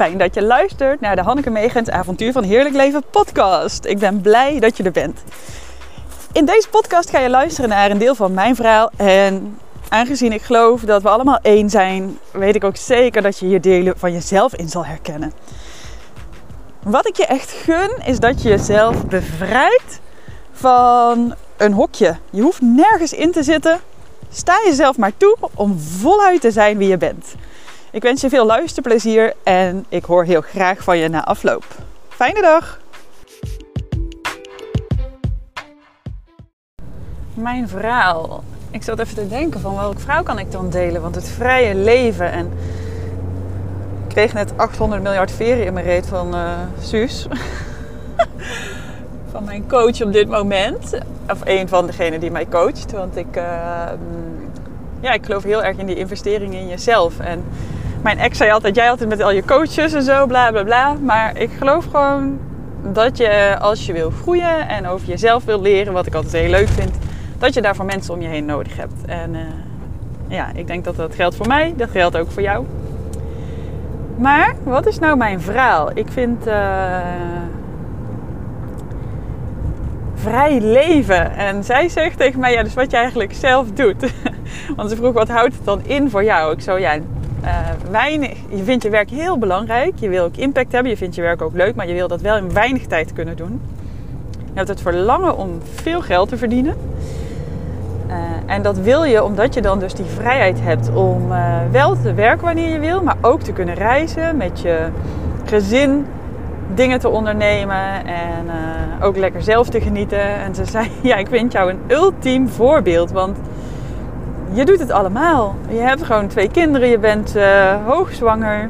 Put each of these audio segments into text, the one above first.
Fijn dat je luistert naar de Hanneke Megens Avontuur van Heerlijk Leven podcast. Ik ben blij dat je er bent. In deze podcast ga je luisteren naar een deel van mijn verhaal. En aangezien ik geloof dat we allemaal één zijn, weet ik ook zeker dat je hier delen van jezelf in zal herkennen. Wat ik je echt gun, is dat je jezelf bevrijdt van een hokje. Je hoeft nergens in te zitten. Sta jezelf maar toe om voluit te zijn wie je bent. Ik wens je veel luisterplezier en ik hoor heel graag van je na afloop. Fijne dag! Mijn verhaal. Ik zat even te denken van welk verhaal kan ik dan delen? Want het vrije leven en... Ik kreeg net 800 miljard veren in mijn reet van uh, Suus. van mijn coach op dit moment. Of een van degenen die mij coacht. Want ik, uh, ja, ik geloof heel erg in die investering in jezelf. En mijn ex zei altijd, jij altijd met al je coaches en zo, bla bla bla. Maar ik geloof gewoon dat je als je wil groeien en over jezelf wil leren, wat ik altijd heel leuk vind, dat je daarvoor mensen om je heen nodig hebt. En uh, ja, ik denk dat dat geldt voor mij, dat geldt ook voor jou. Maar wat is nou mijn verhaal? Ik vind uh, vrij leven. En zij zegt tegen mij, ja, dus wat je eigenlijk zelf doet. Want ze vroeg, wat houdt het dan in voor jou? Ik zo, ja, uh, weinig. Je vindt je werk heel belangrijk. Je wil ook impact hebben. Je vindt je werk ook leuk. Maar je wil dat wel in weinig tijd kunnen doen. Je hebt het verlangen om veel geld te verdienen. Uh, en dat wil je omdat je dan dus die vrijheid hebt om uh, wel te werken wanneer je wil. Maar ook te kunnen reizen met je gezin. Dingen te ondernemen. En ook lekker zelf te genieten. En ze zei, ja ik vind jou een ultiem voorbeeld. Want je doet het allemaal. Je hebt gewoon twee kinderen, je bent uh, hoogzwanger.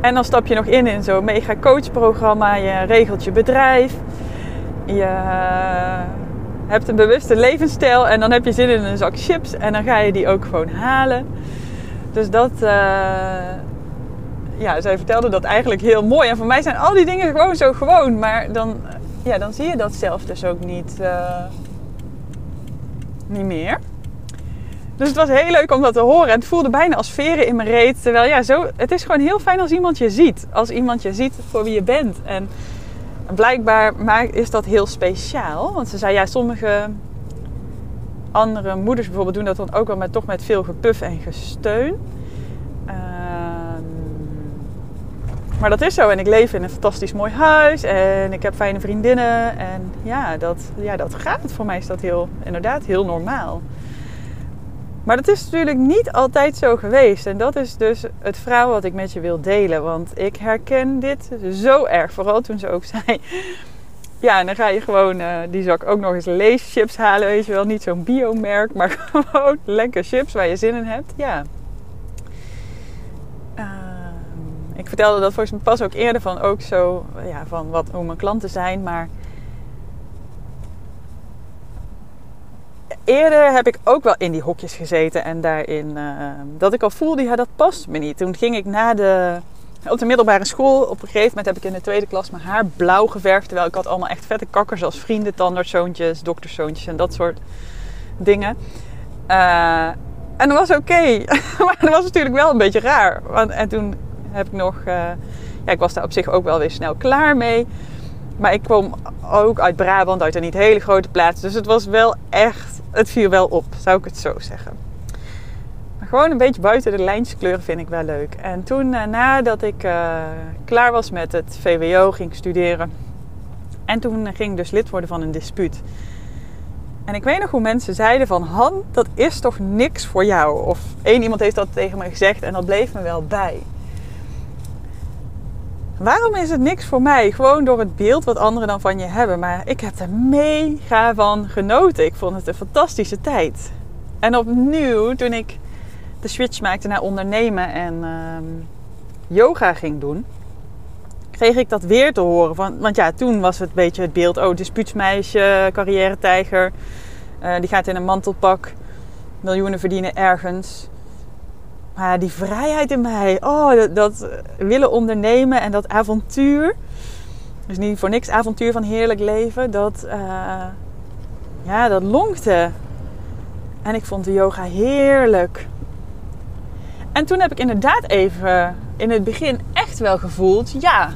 En dan stap je nog in in zo'n mega coachprogramma. Je regelt je bedrijf. Je uh, hebt een bewuste levensstijl. En dan heb je zin in een zak chips. En dan ga je die ook gewoon halen. Dus dat... Uh, ja, zij vertelde dat eigenlijk heel mooi. En voor mij zijn al die dingen gewoon zo gewoon. Maar dan, ja, dan zie je dat zelf dus ook niet, niet meer. Dus het was heel leuk om dat te horen. En het voelde bijna als veren in mijn reet. Terwijl ja, zo, het is gewoon heel fijn als iemand je ziet. Als iemand je ziet voor wie je bent. En blijkbaar is dat heel speciaal. Want ze zei ja, sommige andere moeders bijvoorbeeld doen dat dan ook wel met, toch met veel gepuf en gesteun. Uh, maar dat is zo. En ik leef in een fantastisch mooi huis. En ik heb fijne vriendinnen. En ja, dat, ja, dat gaat. Voor mij is dat heel, inderdaad heel normaal. Maar dat is natuurlijk niet altijd zo geweest. En dat is dus het verhaal wat ik met je wil delen. Want ik herken dit zo erg. Vooral toen ze ook zei. Ja, en dan ga je gewoon uh, die zak ook nog eens leeschips halen. Weet je wel, niet zo'n biomerk, maar gewoon lekker chips waar je zin in hebt. Ja. Uh, ik vertelde dat volgens mij pas ook eerder van ook zo, ja, van wat, hoe mijn klanten zijn. Maar eerder heb ik ook wel in die hokjes gezeten en daarin uh, dat ik al voelde, ja, dat past me niet. Toen ging ik na de, op de middelbare school, op een gegeven moment heb ik in de tweede klas mijn haar blauw geverfd. Terwijl ik had allemaal echt vette kakkers als vrienden, tandartszoontjes, dokterzoontjes en dat soort dingen. Uh, en dat was oké, maar dat was natuurlijk wel een beetje raar. Want, en toen heb ik nog, uh, ja, ik was daar op zich ook wel weer snel klaar mee. Maar ik kwam ook uit Brabant, uit een niet hele grote plaats. Dus het was wel echt, het viel wel op, zou ik het zo zeggen. Maar gewoon een beetje buiten de lijntjes kleuren vind ik wel leuk. En toen, uh, nadat ik uh, klaar was met het VWO, ging studeren. En toen ging ik dus lid worden van een dispuut. En ik weet nog hoe mensen zeiden van... Han, dat is toch niks voor jou? Of één iemand heeft dat tegen me gezegd en dat bleef me wel bij. Waarom is het niks voor mij? Gewoon door het beeld wat anderen dan van je hebben. Maar ik heb er mega van genoten. Ik vond het een fantastische tijd. En opnieuw, toen ik de switch maakte naar ondernemen en uh, yoga ging doen, kreeg ik dat weer te horen. Van, want ja, toen was het een beetje het beeld: oh, dispuutsmeisje, carrière-tijger. Uh, die gaat in een mantelpak miljoenen verdienen ergens. Maar die vrijheid in mij, oh, dat, dat, willen ondernemen en dat avontuur. Dus niet voor niks avontuur van heerlijk leven. Dat, uh, ja, dat lonkte. En ik vond de yoga heerlijk. En toen heb ik inderdaad even in het begin echt wel gevoeld, ja,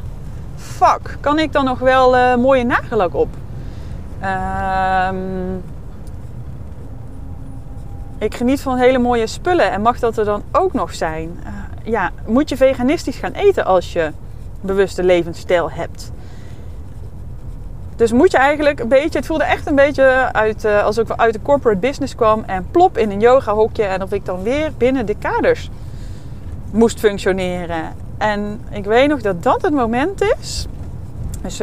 fuck, kan ik dan nog wel uh, mooie nagellak op? Ehm, ik geniet van hele mooie spullen en mag dat er dan ook nog zijn? Uh, ja, moet je veganistisch gaan eten als je bewuste levensstijl hebt? Dus moet je eigenlijk een beetje, het voelde echt een beetje uit, uh, alsof ik uit de corporate business kwam en plop in een yoga hokje en of ik dan weer binnen de kaders moest functioneren. En ik weet nog dat dat het moment is. Dus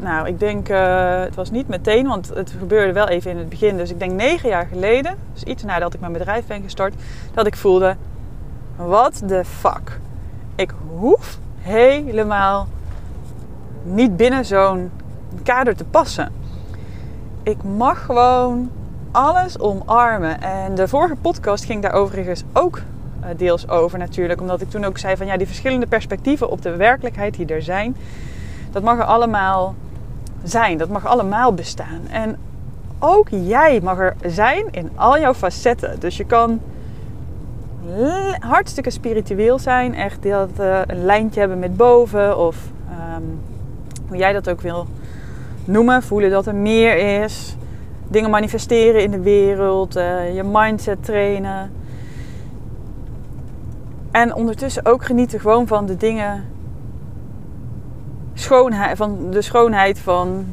nou, ik denk, uh, het was niet meteen, want het gebeurde wel even in het begin. Dus ik denk negen jaar geleden, dus iets nadat ik mijn bedrijf ben gestart, dat ik voelde: what the fuck? Ik hoef helemaal niet binnen zo'n kader te passen. Ik mag gewoon alles omarmen. En de vorige podcast ging daar overigens ook eh, deels over natuurlijk. Omdat ik toen ook zei van ja, die verschillende perspectieven op de werkelijkheid die er zijn. Dat mag er allemaal zijn. Dat mag allemaal bestaan. En ook jij mag er zijn in al jouw facetten. Dus je kan hartstikke spiritueel zijn. Echt dat, uh, een lijntje hebben met boven. Of um, hoe jij dat ook wil noemen. Voelen dat er meer is. Dingen manifesteren in de wereld. Uh, je mindset trainen. En ondertussen ook genieten gewoon van de dingen. Schoonheid, van de schoonheid van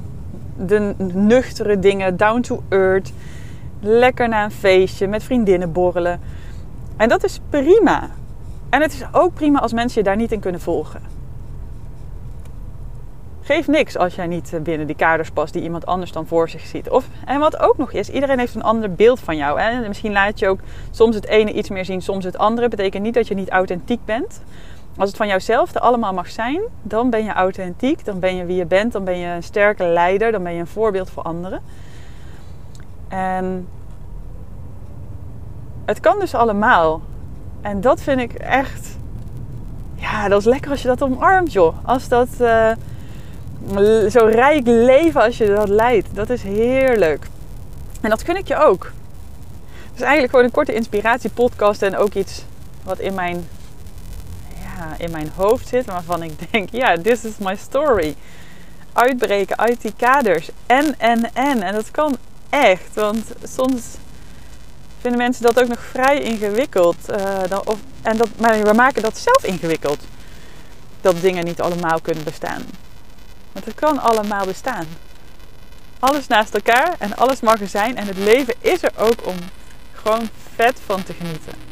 de nuchtere dingen. Down to earth. Lekker naar een feestje met vriendinnen borrelen. En dat is prima. En het is ook prima als mensen je daar niet in kunnen volgen. Geef niks als jij niet binnen die kaders past die iemand anders dan voor zich ziet. Of, en wat ook nog is, iedereen heeft een ander beeld van jou. Hè? Misschien laat je ook soms het ene iets meer zien, soms het andere. Betekent niet dat je niet authentiek bent. Als het van jouzelf er allemaal mag zijn, dan ben je authentiek. Dan ben je wie je bent. Dan ben je een sterke leider. Dan ben je een voorbeeld voor anderen. En het kan dus allemaal. En dat vind ik echt. Ja, dat is lekker als je dat omarmt, joh. Als dat. Uh, zo rijk leven als je dat leidt. Dat is heerlijk. En dat gun ik je ook. Dus eigenlijk gewoon een korte inspiratiepodcast en ook iets wat in mijn, in mijn hoofd zit. Waarvan ik denk, ja, this is my story. Uitbreken uit die kaders. En, en, en. En dat kan echt. Want soms vinden mensen dat ook nog vrij ingewikkeld. Uh, dan, of, en dat, maar we maken dat zelf ingewikkeld. Dat dingen niet allemaal kunnen bestaan. Want het kan allemaal bestaan. Alles naast elkaar en alles mag er zijn. En het leven is er ook om gewoon vet van te genieten.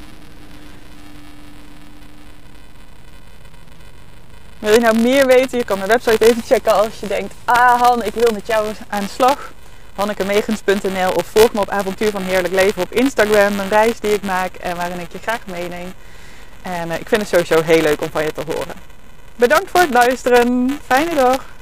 Wil je nou meer weten? Je kan mijn website even checken als je denkt: Ah, Han, ik wil met jou aan de slag. HannekeMegens.nl of volg me op Avontuur van Heerlijk Leven op Instagram. Een reis die ik maak en waarin ik je graag meeneem. En uh, ik vind het sowieso heel leuk om van je te horen. Bedankt voor het luisteren. Fijne dag.